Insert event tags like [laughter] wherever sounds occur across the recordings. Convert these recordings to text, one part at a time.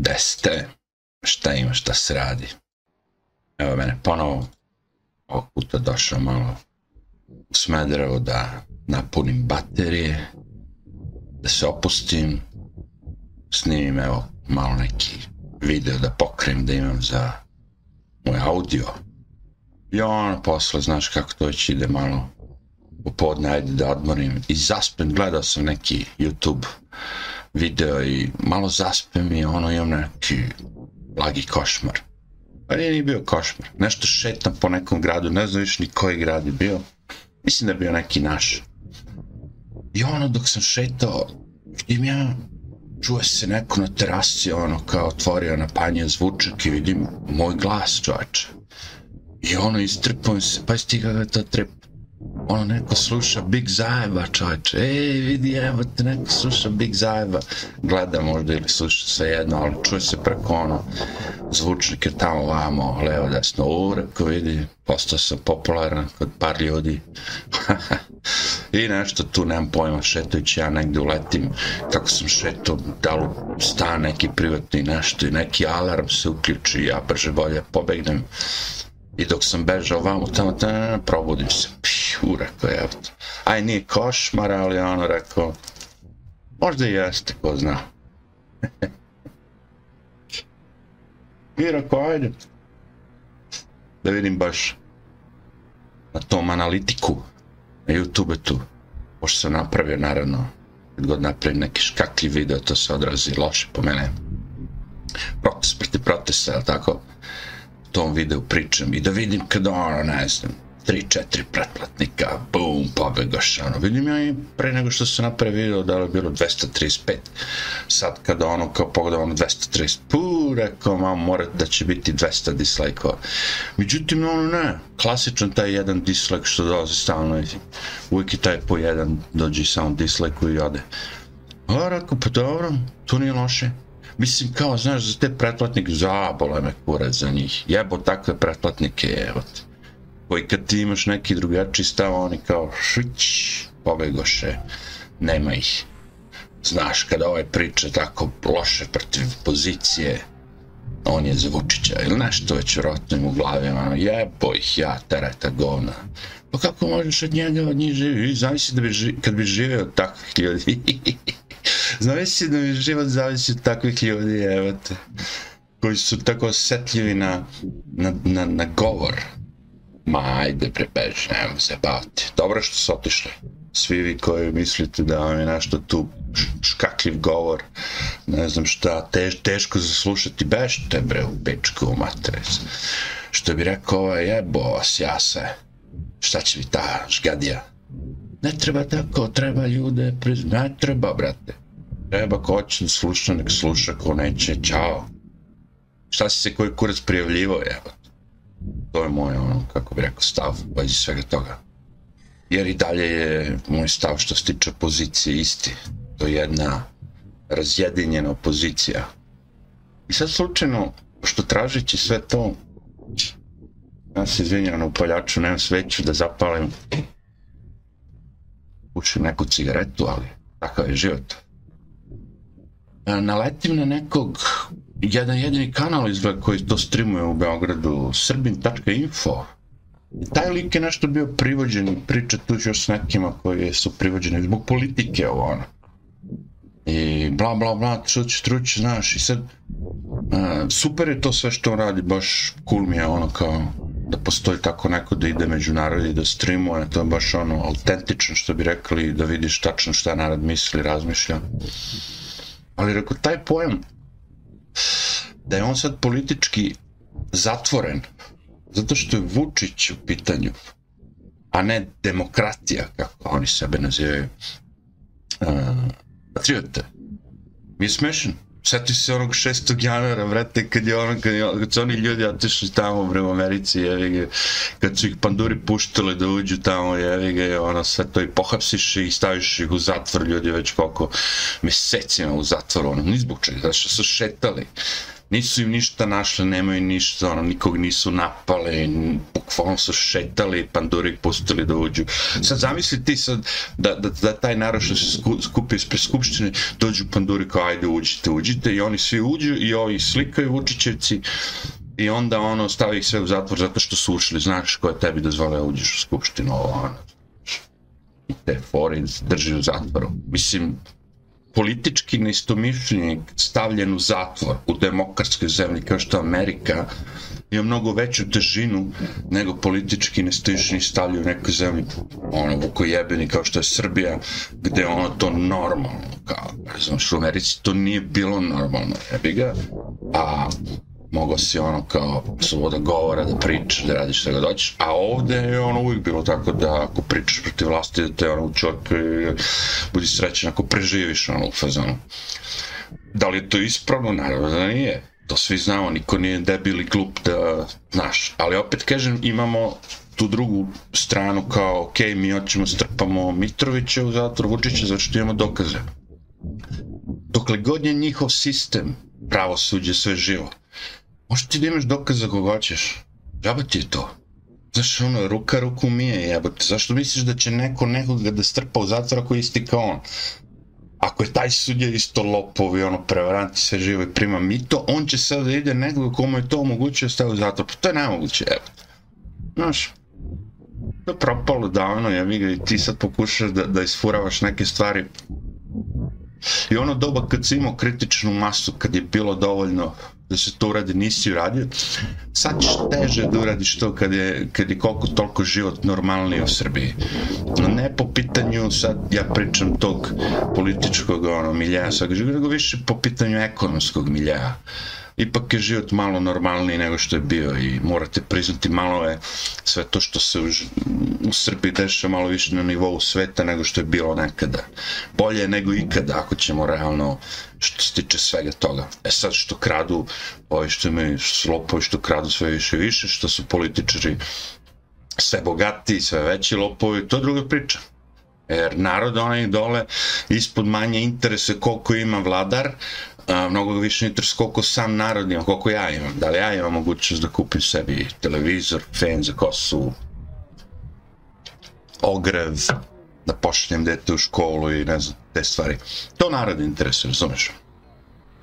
Gde ste? Šta ima, šta se radi? Evo mene ponovo ovog puta došao malo u Smederevo da napunim baterije, da se opustim, snimim evo malo neki video da pokrenem da imam za moj audio. I ono posle, znaš kako to već ide malo popodne, ajde da odmorim. I zaspem, gledao sam neki YouTube video i malo zaspem i ono imam neki blagi košmar. Pa nije ni bio košmar. Nešto šetam po nekom gradu, ne znam više ni koji grad je bio. Mislim da je bio neki naš. I ono dok sam šetao, vidim ja, čuje se neko na terasi, ono kao otvorio na panje zvučak i vidim moj glas čovječe. I ono istrpujem se, pa stiga ga ta treba ono neko sluša Big Zajeva čovječe, ej vidi evo te neko sluša Big Zajeva, gleda možda ili sluša sve jedno, ali čuje se preko ono zvučnike tamo vamo, levo desno, u reko vidi, postao sam popularan kod par ljudi. [laughs] I nešto tu, nemam pojma, šetajući ja negdje uletim, kako sam šetao, da li stan neki privatni nešto i neki alarm se uključi, ja brže bolje pobegnem. I dok sam bežao vamo, tamo, tamo, probudim se. Piju, rekao, evo to. Aj, nije košmar, ali ono, rekao, možda i jeste, ko zna. [laughs] I rekao, ajde. Da vidim baš na tom analitiku, na YouTube tu. Pošto sam napravio, naravno, kad god napravim neki škakli video, to se odrazi loše po mene. Protest proti protesta, tako? Tom videu pričam i da vidim kada ono, ne znam, tri, četiri pretplatnika, bum, pobegaš, ono, vidim ja i pre nego što se napravi video, da je bilo 235, sad kada ono, kao pogledam, ono, 230, pu, rekao, mam, mora da će biti 200 dislike-ova. Međutim, ono, ne, klasičan taj jedan dislike što dolazi stalno, uvijek je taj po jedan, dođe samo dislike i ode. A, rekao, pa dobro, to nije loše, Mislim, kao, znaš, za te pretplatnike, zabole me kurac za njih. Jebo takve pretplatnike, evo te. Koji kad ti imaš neki drugačiji stav, oni kao, šić, pobegoše, nema ih. Znaš, kada ovaj priča tako loše protiv pozicije, on je za Vučića, ili nešto već vjerojatno im u glavi, ono, jebo ih ja, tereta govna. Pa kako možeš od njega, od njih živi? Zavisi da bi ži, kad bi živeo takvih ljudi. [laughs] Zavisi da mi život zavisi od takvih ljudi, evo te, koji su tako osjetljivi na, na, na, na govor. Ma, ajde, prepeži, nemoj se baviti. Dobro što su otišli. Svi vi koji mislite da vam je našto tu škakljiv govor, ne znam šta, tež, teško za slušati, bre u pičku u matres. Što bi rekao, ovaj jebo vas, ja se, šta će mi ta žgadija? Ne treba tako, treba ljude, ne treba, brate treba ko hoće sluša, nek sluša, ko neće, čao. Šta si se koji kurac prijavljivo, evo. To je moj, ono, kako bi rekao, stav, bazi svega toga. Jer i dalje je moj stav što se tiče pozicije isti. To je jedna razjedinjena opozicija. I sad slučajno, što tražeći sve to, ja se izvinjam na upaljaču, nemam sveću da zapalim, pušim neku cigaretu, ali takav je život e, naletim na nekog jedan jedini kanal izgled koji to streamuje u Beogradu, srbin.info. Taj lik je nešto bio privođen i priča tu još s nekima koji su privođeni zbog politike ovo ono. I bla bla bla, truć, truć, znaš, i sad uh, super je to sve što on radi, baš cool mi je ono kao da postoji tako neko da ide među narod i da streamuje, to je baš ono autentično što bi rekli, da vidiš tačno šta narod misli, razmišlja. Ali rekao, taj pojam da je on sad politički zatvoren zato što je Vučić u pitanju, a ne demokratija, kako oni sebe nazivaju, e, uh, patriote. Mi je smešan. Sjeti se onog 6. januara, vrate, kad je ono, kad, je, kad su oni ljudi otišli tamo u Americi, jevi ga, kad su ih panduri puštali da uđu tamo, jevi ga, ono, sve to i pohapsiš i staviš ih u zatvor, ljudi već koliko mesecima u zatvoru, ono, ni zbog čega, zato što su šetali. Nisu im ništa našli, nemaju ništa, ono, nikog nisu napali, bukvalno su šetali, panduri pustili da uđu. Sad zamisli ti sad da, da, da taj narod što se skupi ispred skupštine, dođu panduri kao ajde uđite, uđite i oni svi uđu i ovi slikaju Vučićevci i onda ono stavi ih sve u zatvor zato što su ušli, znaš ko je tebi dozvole uđeš u skupštinu, ovo ono. I te fore drži u zatvoru. Mislim, politički neistomišljenik stavljen u zatvor u demokratskoj zemlji kao što Amerika ima mnogo veću težinu nego politički neistomišljenik stavljen u nekoj zemlji ono vukojebeni kao što je Srbija gde ono to normalno kao, znam u Americi to nije bilo normalno jebi ga a mogao si ono kao sloboda govora da pričaš, da radiš šta god hoćeš. a ovde je ono uvijek bilo tako da ako pričaš protiv vlasti, da te ono u budi srećen ako preživiš ono u fazonu. Da li je to ispravno? Naravno da nije. To svi znamo, niko nije debil i glup da znaš. Ali opet kažem, imamo tu drugu stranu kao, ok, mi hoćemo strpamo Mitrovića u zatvor, Vučića, zato što imamo dokaze. Dokle god je njihov sistem, pravo suđe, sve živo, Možeš ti da imaš dokaz za koga hoćeš. Džaba ti je to. Znaš, ono, ruka ruku mije, jebote. Zašto misliš da će neko nekoga da strpa u zatvor ako je isti kao on? Ako je taj sudja isto lopov i ono, prevarant sve živo i prima mito, on će sad da ide nekoga komu je to omogućio da stavi u zatvor. Pa to je nemoguće, jebote. Znaš, to je propalo davno, ja vidim, ga i ti sad pokušaš da, da isfuravaš neke stvari. I ono doba kad si imao kritičnu masu, kad je bilo dovoljno da se to uradi, nisi uradio. Sad ćeš teže da uradiš to kad je, kad je koliko toliko život normalniji u Srbiji. Ne po pitanju, sad ja pričam tog političkog ono, miljaja, sad nego više po pitanju ekonomskog miljaja ipak je život malo normalniji nego što je bio i morate priznati malo je sve to što se u, u Srbiji deša malo više na nivou sveta nego što je bilo nekada. Bolje nego ikada ako ćemo realno što se tiče svega toga. E sad što kradu, ovi što imaju lopovi što kradu sve više i više, što su političari sve bogati, sve veći lopovi, to je druga priča. Jer narod onaj dole ispod manje interese koliko ima vladar, a, mnogo više interes koliko sam narod ima, koliko ja imam. Da li ja imam mogućnost da kupim sebi televizor, fen za kosu, ogrev, da pošljem dete u školu i ne znam, te stvari. To narod interesuje, razumeš?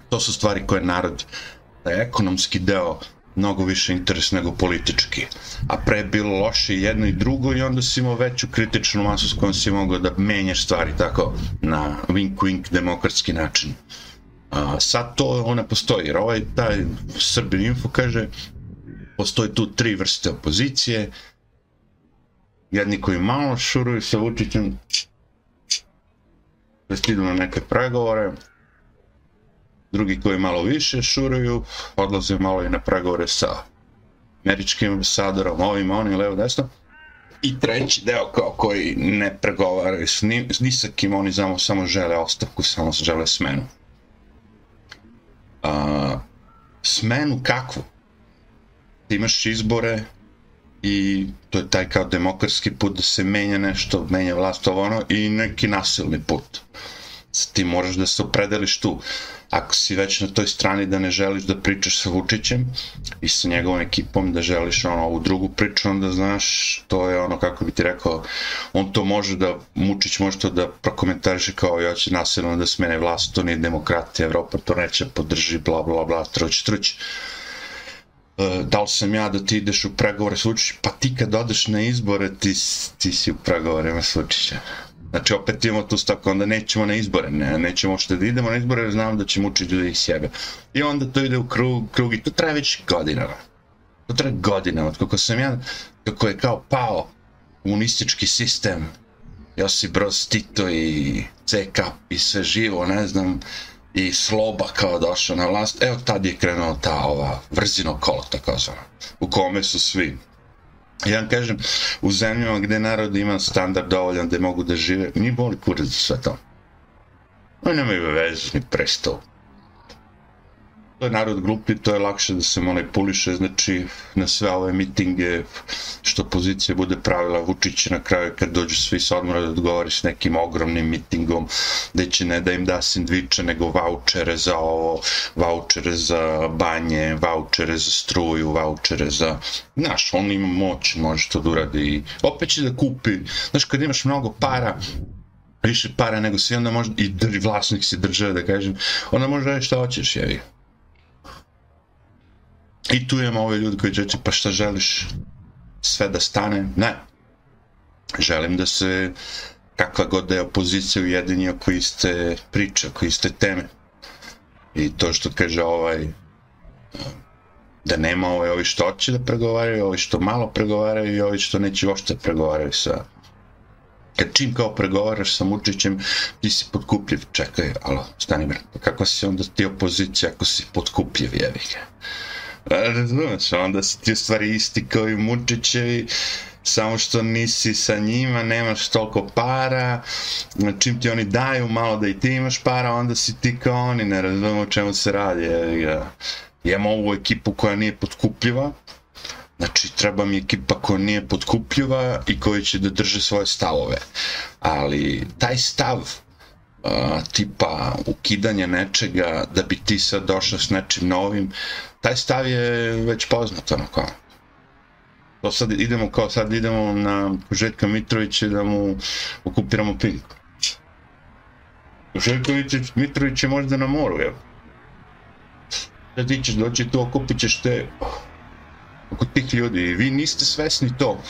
To su stvari koje narod, da je ekonomski deo, mnogo više interes nego politički. A pre je bilo loše i jedno i drugo i onda si imao veću kritičnu masu s kojom si mogao da menjaš stvari tako na wink-wink demokratski način. A, sad to ona postoji, jer ovaj taj Srbin Info kaže postoji tu tri vrste opozicije. Jedni koji malo šuruju sa Vučićem da idu na neke pregovore. Drugi koji malo više šuruju odlaze malo i na pregovore sa američkim ambasadorom ovim, onim, levo, desno. I treći deo kao koji ne pregovaraju s ni, ni sa kim oni samo, samo žele ostavku, samo žele smenu a, smenu kakvu? Ti imaš izbore i to je taj kao demokratski put da se menja nešto, menja vlast ovo ono i neki nasilni put. Ti moraš da se opredeliš tu ako si već na toj strani da ne želiš da pričaš sa Vučićem i sa njegovom ekipom, da želiš ono, ovu drugu priču, onda znaš, to je ono, kako bi ti rekao, on to može da, Vučić može to da prokomentariše kao ja će nasilno da smene vlast, to nije demokratija, Evropa to neće podrži, bla, bla, bla, truć, truć. E, da li sam ja da ti ideš u pregovore s Vučićem? Pa ti kad odeš na izbore, ti, ti si u pregovorima s Vučićem. Znači, opet imamo tu stavku, onda nećemo na izbore, ne, nećemo što da idemo na izbore, jer znam da ćemo učiti ljudi iz sebe. I onda to ide u krug, krug i to traje već godinama. To traje godinama, kako sam ja, kako je kao pao komunistički sistem, Josip Broz Tito i CK i sve živo, ne znam, i Sloba kao došao na vlast, evo tad je krenula ta ova vrzino kolo, tako zvano, u kome su svi Ja kažem, u zemljama gde narod ima standard dovoljan gde mogu da žive, mi boli kurac za sve to. Oni nemaju veze ni presto to je narod glupi, to je lakše da se manipuliše, znači na sve ove mitinge što pozicija bude pravila Vučić na kraju kad dođu svi sa odmora da odgovori s nekim ogromnim mitingom da će ne da im da sindviče nego vouchere za ovo, vouchere za banje, vouchere za struju, vouchere za... Znaš, on ima moć, može to da uradi i opet će da kupi. Znaš, kad imaš mnogo para, više para nego si, onda može, i vlasnik si države, da kažem, onda može raditi šta hoćeš, jevi. I tu imamo ove ljudi koji će pa šta želiš sve da stane? Ne. Želim da se kakva god da je opozicija ujedini oko iste priče, oko iste teme. I to što kaže ovaj da nema ovaj, ovi što hoće da pregovaraju, ovi što malo pregovaraju i ovi što neće uopšte pregovaraju sa kad čim kao pregovaraš sa Mučićem, ti si podkupljiv, čekaj, alo, stani bre, pa kako si onda ti opozicija ako si podkupljiv, jevi ga. E, razumeš, onda si ti u stvari isti kao i Mučićevi, samo što nisi sa njima, nemaš toliko para, čim ti oni daju malo da i ti imaš para, onda si ti kao oni, ne razumemo o čemu se radi. Ja, imam ovu ekipu koja nije potkupljiva, znači treba mi ekipa koja nije potkupljiva i koja će da drže svoje stavove. Ali taj stav, uh, tipa ukidanja nečega da bi ti sad došao s nečim novim, taj stav je već poznat, ono kao. To sad idemo kao sad idemo na Željka Mitrovića da mu okupiramo pink. Željko Mitrović je možda na moru, je. Da ti ćeš doći tu, okupit ćeš te oko tih ljudi. Vi niste svesni to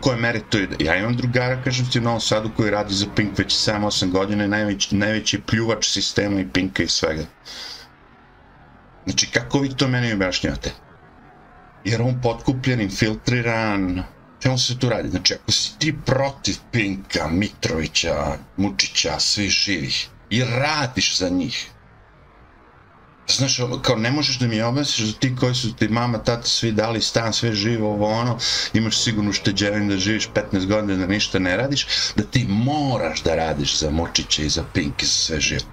koje mere to je. Ja imam drugara, kažem ti, u Novom Sadu koji radi za Pink već 7-8 godina i najveći, najveći pljuvač sistema i Pinka i svega. Znači, kako vi to meni objašnjavate? Jer on potkupljen, infiltriran, čemu se tu radi? Znači, ako si ti protiv Pinka, Mitrovića, Mučića, svih živih i radiš za njih, znaš, kao ne možeš da mi objasniš da ti koji su ti mama, tata, svi dali stan, sve živo, ovo ono, imaš sigurno ušteđevin da živiš 15 godina da ništa ne radiš, da ti moraš da radiš za močiće i za Pink i za sve živo.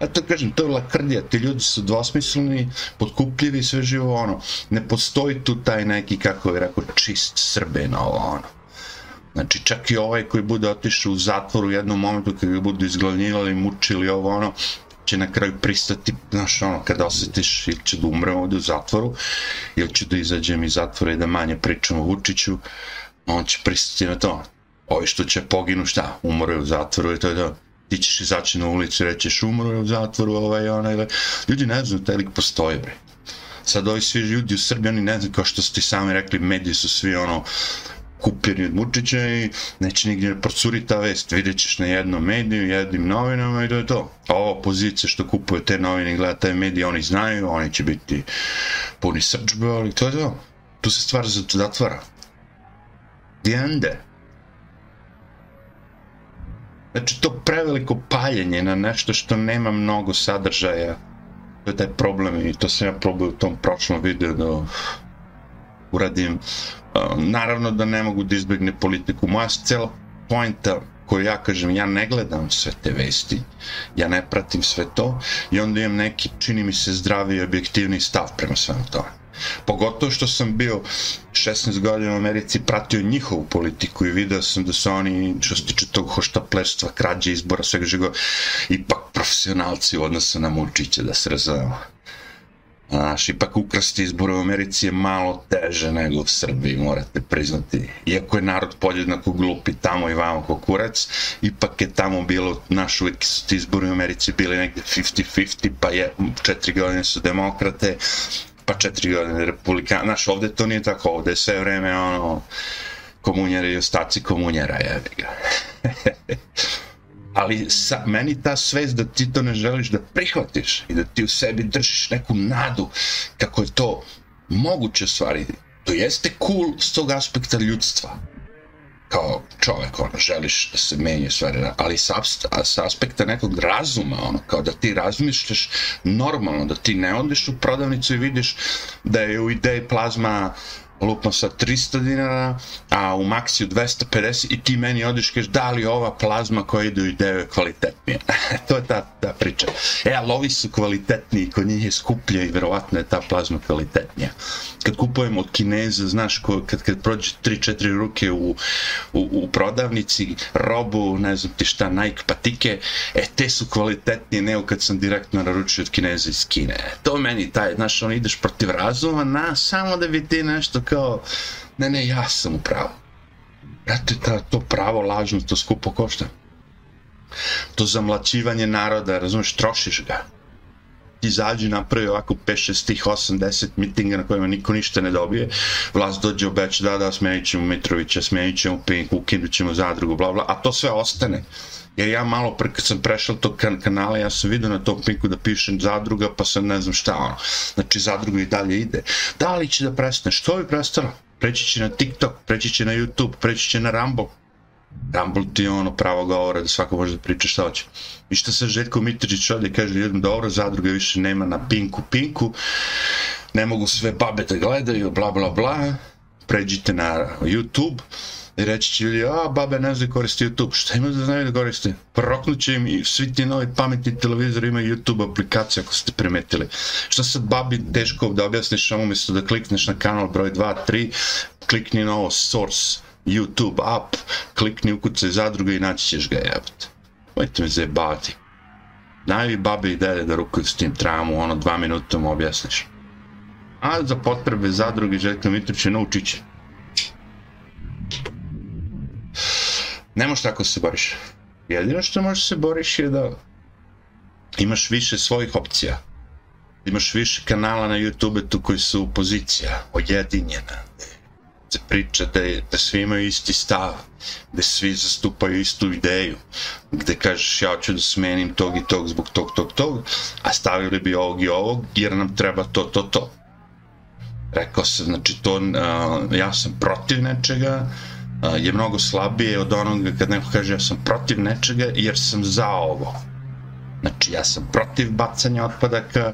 Ja to kažem, to je lakrdija, ti ljudi su dvosmisleni, podkupljivi, sve živo ono. Ne postoji tu taj neki, kako je rekao, čist srben, ovo ono. Znači, čak i ovaj koji bude otišao u zatvor u jednom momentu kada ga budu izglavnjivali, mučili ovo ono, će na kraju pristati, znaš, ono, kada osjetiš ili će da umre ovdje u zatvoru, ili će da izađem iz zatvora i da manje pričam o Vučiću, on će pristati na to. Ovi što će poginu, šta, umre u zatvoru i to je to. Ti ćeš izaći na ulicu i rećeš umre u zatvoru, ovaj, onaj, ovaj. ljudi ne znaju, taj lik postoji, bre. Sad ovi svi ljudi u Srbiji, oni ne znaju, kao što ste sami rekli, mediji su svi, ono, kupljeni od Vučića i neće nigdje procuri ta vest. Vidjet ćeš na jednom mediju, jednim novinama i to je to. A ova pozicija što kupuje te novine i gleda taj medij, oni znaju, oni će biti puni srđbe, ali to je to. Tu se stvar zatvara. Dijende. Znači, to preveliko paljenje na nešto što nema mnogo sadržaja, to je taj problem i to sam ja probao u tom prošlom videu da uradim um, naravno da ne mogu da izbjegne politiku. Moja cela pointa koju ja kažem, ja ne gledam sve te vesti, ja ne pratim sve to i onda imam neki, čini mi se, zdravi i objektivni stav prema svemu tome. Pogotovo što sam bio 16 godina u Americi, pratio njihovu politiku i video sam da su oni, što se tiče tog hoštaplerstva, krađe izbora, svega žigo, ipak profesionalci u odnosu na Mučića, da se razumemo. Znaš, ipak ukrasti izbore u Americi je malo teže nego u Srbiji, morate priznati. Iako je narod podjednako glupi tamo i vamo ko kurac, ipak je tamo bilo, naš uvijek su ti izbori u Americi bili negde 50-50, pa je, četiri godine su demokrate, pa četiri godine republikane. Znaš, ovde to nije tako, ovde je sve vreme ono, komunjera i ostaci komunjera, jevi ga. [laughs] ali sa, meni ta svest da ti to ne želiš da prihvatiš i da ti u sebi držiš neku nadu kako je to moguće ostvariti, to jeste cool s tog aspekta ljudstva. Kao čovek, ono, želiš da se menje stvari, ali sa, sa aspekta nekog razuma, ono, kao da ti razmišljaš normalno, da ti ne odeš u prodavnicu i vidiš da je u ideji plazma lupno sa 300 dinara, a u maksiju 250 i ti meni odiš kažeš da li ova plazma koja ide u ideju je kvalitetnija. [laughs] to je ta, ta priča. E, ali ovi su kvalitetniji, kod njih je skuplje i verovatno je ta plazma kvalitetnija. Kad kupujem od Kineza, znaš, ko, kad, kad prođe 3-4 ruke u, u, u prodavnici, robu, ne znam ti šta, Nike patike, e, te su kvalitetnije nego kad sam direktno naručio od Kineza iz Kine. E, to meni taj, znaš, on ideš protiv razuma, na, samo da bi ti nešto kao, ne, ne, ja sam u pravu. Brate, ta, to pravo lažno, to skupo košta. To zamlačivanje naroda, razumiješ, trošiš ga izađu zađi napravi ovako 5, 6, tih 8, 10 mitinga na kojima niko ništa ne dobije. Vlast dođe obeća, da, da, smenit ćemo Mitrovića, smenit ćemo Pink, ukinut ćemo zadrugu, bla, bla, a to sve ostane. Jer ja malo pre kad sam prešao tog kan kanala, ja sam vidio na tom pinku da pišem zadruga, pa sam ne znam šta ono. Znači zadruga i dalje ide. Da li će da prestane? Što bi prestalo? Preći će na TikTok, preći će na YouTube, preći će na Rambo, Rumble ti je ono pravo govora da svako može da priča šta hoće. I šta se Željko Mitričić ovdje kaže ljudima, dobro, zadruga više nema na pinku pinku, ne mogu sve babe da gledaju, bla bla bla, pređite na YouTube, I reći će ljudi, a babe ne znaju koristi YouTube. Šta ima da znaju da koriste? Proknut će im i svi ti novi pametni televizori imaju YouTube aplikaciju ako ste primetili. Šta sad babi teško da objasniš samo umjesto da klikneš na kanal broj 2, 3, klikni na ovo source YouTube app, klikni u kucaj zadruga i naći ćeš ga jebati. Mojte me zebati. Najvi babi i dede da rukuju s tim tramu, ono dva minuta mu objasniš. A za potrebe zadruge Željka Mitrovića naučit će. ne možeš tako se boriš. Jedino što možeš se boriš je da imaš više svojih opcija. Imaš više kanala na YouTube tu koji su pozicija, ojedinjena. Se priča da, je, da svi imaju isti stav, da svi zastupaju istu ideju, gde kažeš ja ću da smenim tog i tog zbog tog, tog, tog, a stavili bi ovog i ovog jer nam treba to, to, to. Rekao sam, znači to, uh, ja sam protiv nečega, je mnogo slabije od onoga kad neko kaže ja sam protiv nečega jer sam za ovo. Znači ja sam protiv bacanja otpadaka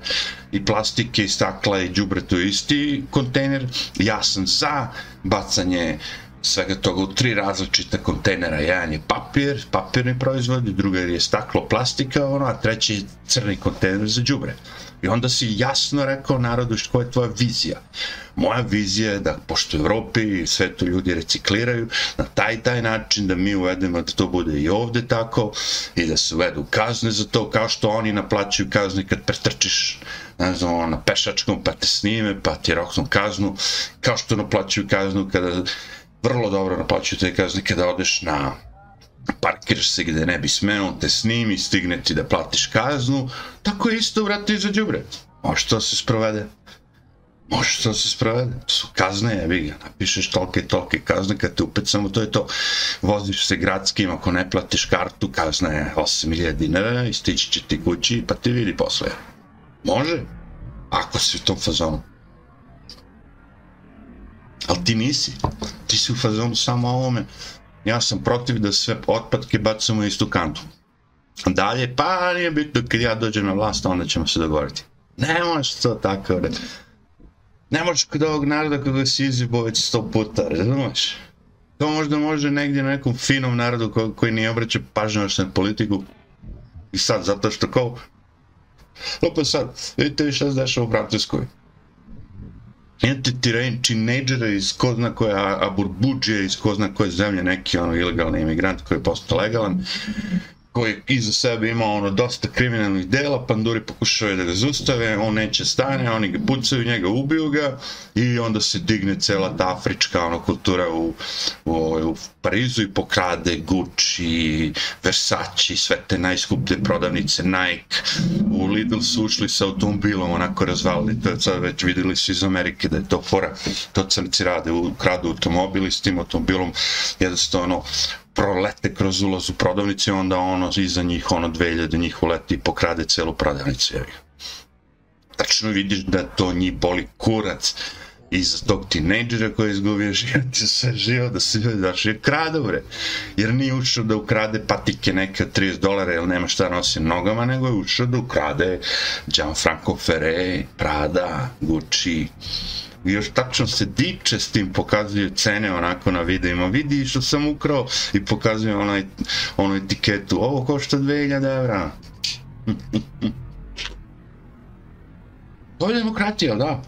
i plastike i stakla i džubreta u isti kontejner. Ja sam za bacanje svega toga u tri različita kontejnera. Jedan je papir, papirni proizvod, druga je staklo, plastika, ono, a treći je crni kontejner za džubre. I onda si jasno rekao narodu što je tvoja vizija. Moja vizija je da, pošto u Evropi i sve to ljudi recikliraju, na taj taj način da mi uvedemo da to bude i ovde tako i da se uvedu kazne za to, kao što oni naplaćuju kazne kad pretrčiš ne znam, na pešačkom, pa te snime, pa ti roknu kaznu, kao što naplaćaju kaznu kada, vrlo dobro naplaćuju te kazne kada odeš na parkiraš se gde ne bi smeo, te snimi, stigne ti da platiš kaznu, tako isto vrati za džubre. Može to se sprovede. Može to se sprovede. To su kazne, jebi ga, napišeš tolke i tolke kazne, kad te upet samo to je to. Voziš se gradskim, ako ne platiš kartu, kazna je 8000 dinara i stići će ti kući, pa ti vidi posle. Može, ako si u tom fazonu. Ali ti nisi. Ti si u fazonu samo ovome ja sam protiv da sve otpadke bacamo u istu kantu. Dalje, pa nije bitno kad ja dođem na vlast, onda ćemo se dogovoriti. Ne možeš to tako bre. Ne možeš kod ovog naroda koga si izjebo već sto puta, razumiješ? To možda može negdje na nekom finom narodu ko, koji nije obraća pažnju na politiku. I sad, zato što kao... Lupa sad, vidite vi šta se dešava u Francuskoj imate tinejdžera iz ko zna koje burbuđe iz ko zna koje zemlje, neki ono ilegalni imigrant koji je postao legalan, koji iza sebe ima ono dosta kriminalnih dela, panduri pokušavaju da ga zustave, on neće stane, oni ga pucaju, njega ubiju ga i onda se digne cela ta afrička ono, kultura u, u, u Parizu i pokrade Gucci, Versace, sve te najskuplje prodavnice, Nike, u Lidl su ušli sa automobilom, onako razvalili, to je sad već videli su iz Amerike da je to fora, to crnci rade, kradu automobili s tim automobilom, jednostavno prolete kroz ulaz u prodavnicu i onda ono iza njih, ono 2000 njih uleti i pokrade celu prodavnicu. Tačno vidiš da to njih boli kurac iz tog tinejdžera koji je izgubio život, ti [laughs] sve živo da se ljudi daš je krade, bre. Jer nije učio da ukrade patike neke 30 dolara, jer nema šta nosi nogama, nego je učio da ukrade Gianfranco Ferre, Prada, Gucci, I još tačno se diče s tim, pokazuju cene onako na videima. Vidi što sam ukrao i pokazuju onaj, onaj etiketu. Ovo košta 2000 evra. to je demokratija, da.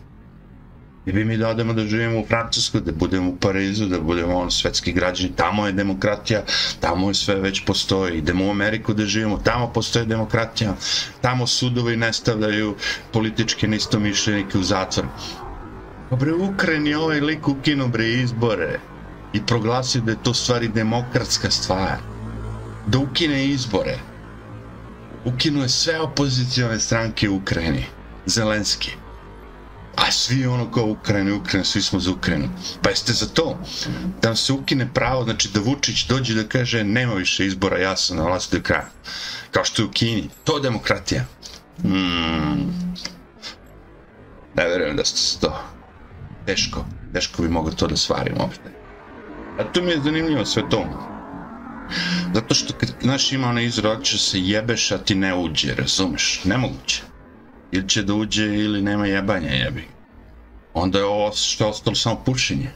I bi mi da odemo da živimo u Francuskoj, da budemo u Parizu, da budemo on svetski građani, tamo je demokratija, tamo je sve već postoji. Idemo u Ameriku da živimo, tamo postoje demokratija, tamo sudovi ne stavljaju političke nistomišljenike u zatvor. Pa bre, Ukrajini ovaj lik ukinu bre izbore i proglasio da je to stvari demokratska stvar. Da ukine izbore. Ukinuje sve opozicijone stranke u Ukrajini. Zelenski. A svi ono kao Ukrajina, Ukrajina, svi smo za Ukrajinu. Pa jeste za to? Da vam se ukine pravo, znači da Vučić dođe da kaže nema više izbora, ja sam na vlasti do kraja. Kao što je u Kini. To je demokratija. Hmm. Ne verujem da ste za to. Teško. Teško bi mogli to da svarim uopšte. A tu mi je zanimljivo sve to. Zato što kad naš ima onaj izrod, će se jebeš, a ti ne uđe, razumeš? Nemoguće ili će da uđe ili nema jebanja jebi. Onda je ovo što je ostalo samo pušenje.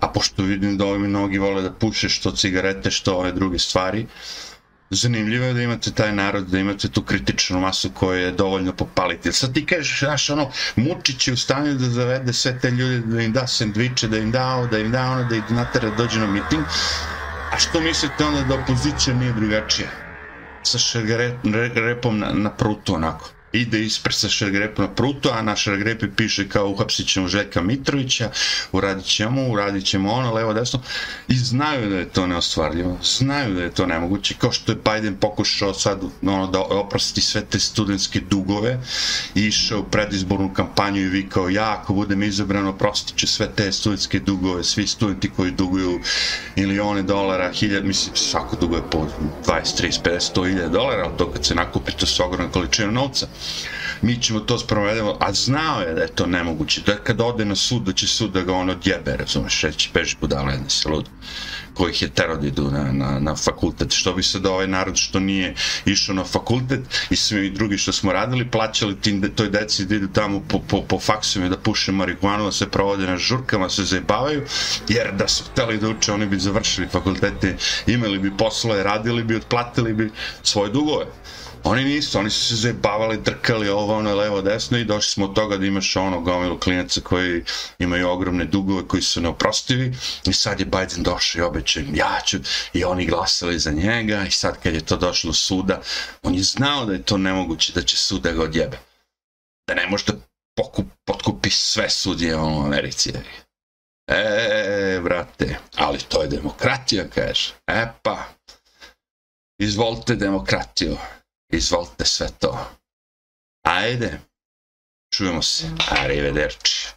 A pošto vidim da ovi mnogi vole da puše što cigarete, što ove druge stvari, zanimljivo je da imate taj narod, da imate tu kritičnu masu koja je dovoljno popaliti. Sad ti kažeš, znaš, ono, Mučić je u stanju da zavede sve te ljude, da im da sandviče, da im da ovo, da im da ono, da ih natara dođe na miting. A što mislite onda da opozicija nije drugačija? Sa šargarepom na, na prutu, onako ide ispred sa na pruto, a na Šergrepi piše kao uhapsit ćemo Željka Mitrovića, uradit ćemo, uradit ćemo ono, levo, desno, i znaju da je to neostvarljivo, znaju da je to nemoguće, kao što je Biden pokušao sad ono, da oprosti sve te studentske dugove, i išao u predizbornu kampanju i vikao, ja ako budem izabrano, oprostit ću sve te studentske dugove, svi studenti koji duguju milione dolara, hiljad, mislim, svako duguje po 20, 30, 50, 100 hiljada dolara, ali to kad se nakupi, to su ogromna količina novca mi ćemo to sprovedemo, a znao je da je to nemoguće, da kad ode na sud, da će sud da ga on odjebe, razumeš, reći, beži budala jedna se lud, kojih je tero da idu na, na, na fakultet, što bi se da ovaj narod što nije išao na fakultet i svi drugi što smo radili, plaćali tim de, toj deci da idu tamo po, po, po faksima da puše marihuanu, da se provode na žurkama, se zajebavaju, jer da su hteli da uče, oni bi završili fakultete, imali bi poslove, radili bi, otplatili bi svoje dugove. Oni nisu, oni su se zajebavali, drkali ovo, ono, levo, desno i došli smo od toga da imaš ono gomilu klinaca koji imaju ogromne dugove, koji su neoprostivi i sad je Biden došao i obećao im ja ću i oni glasali za njega i sad kad je to došlo suda, on je znao da je to nemoguće da će suda ga odjebe. Da ne može da pokup, potkupi sve sudije u Americi. E, brate, ali to je demokratija, kaže. E pa, izvolite demokratiju izvolite sve to. Ajde, čujemo se, arrivederci.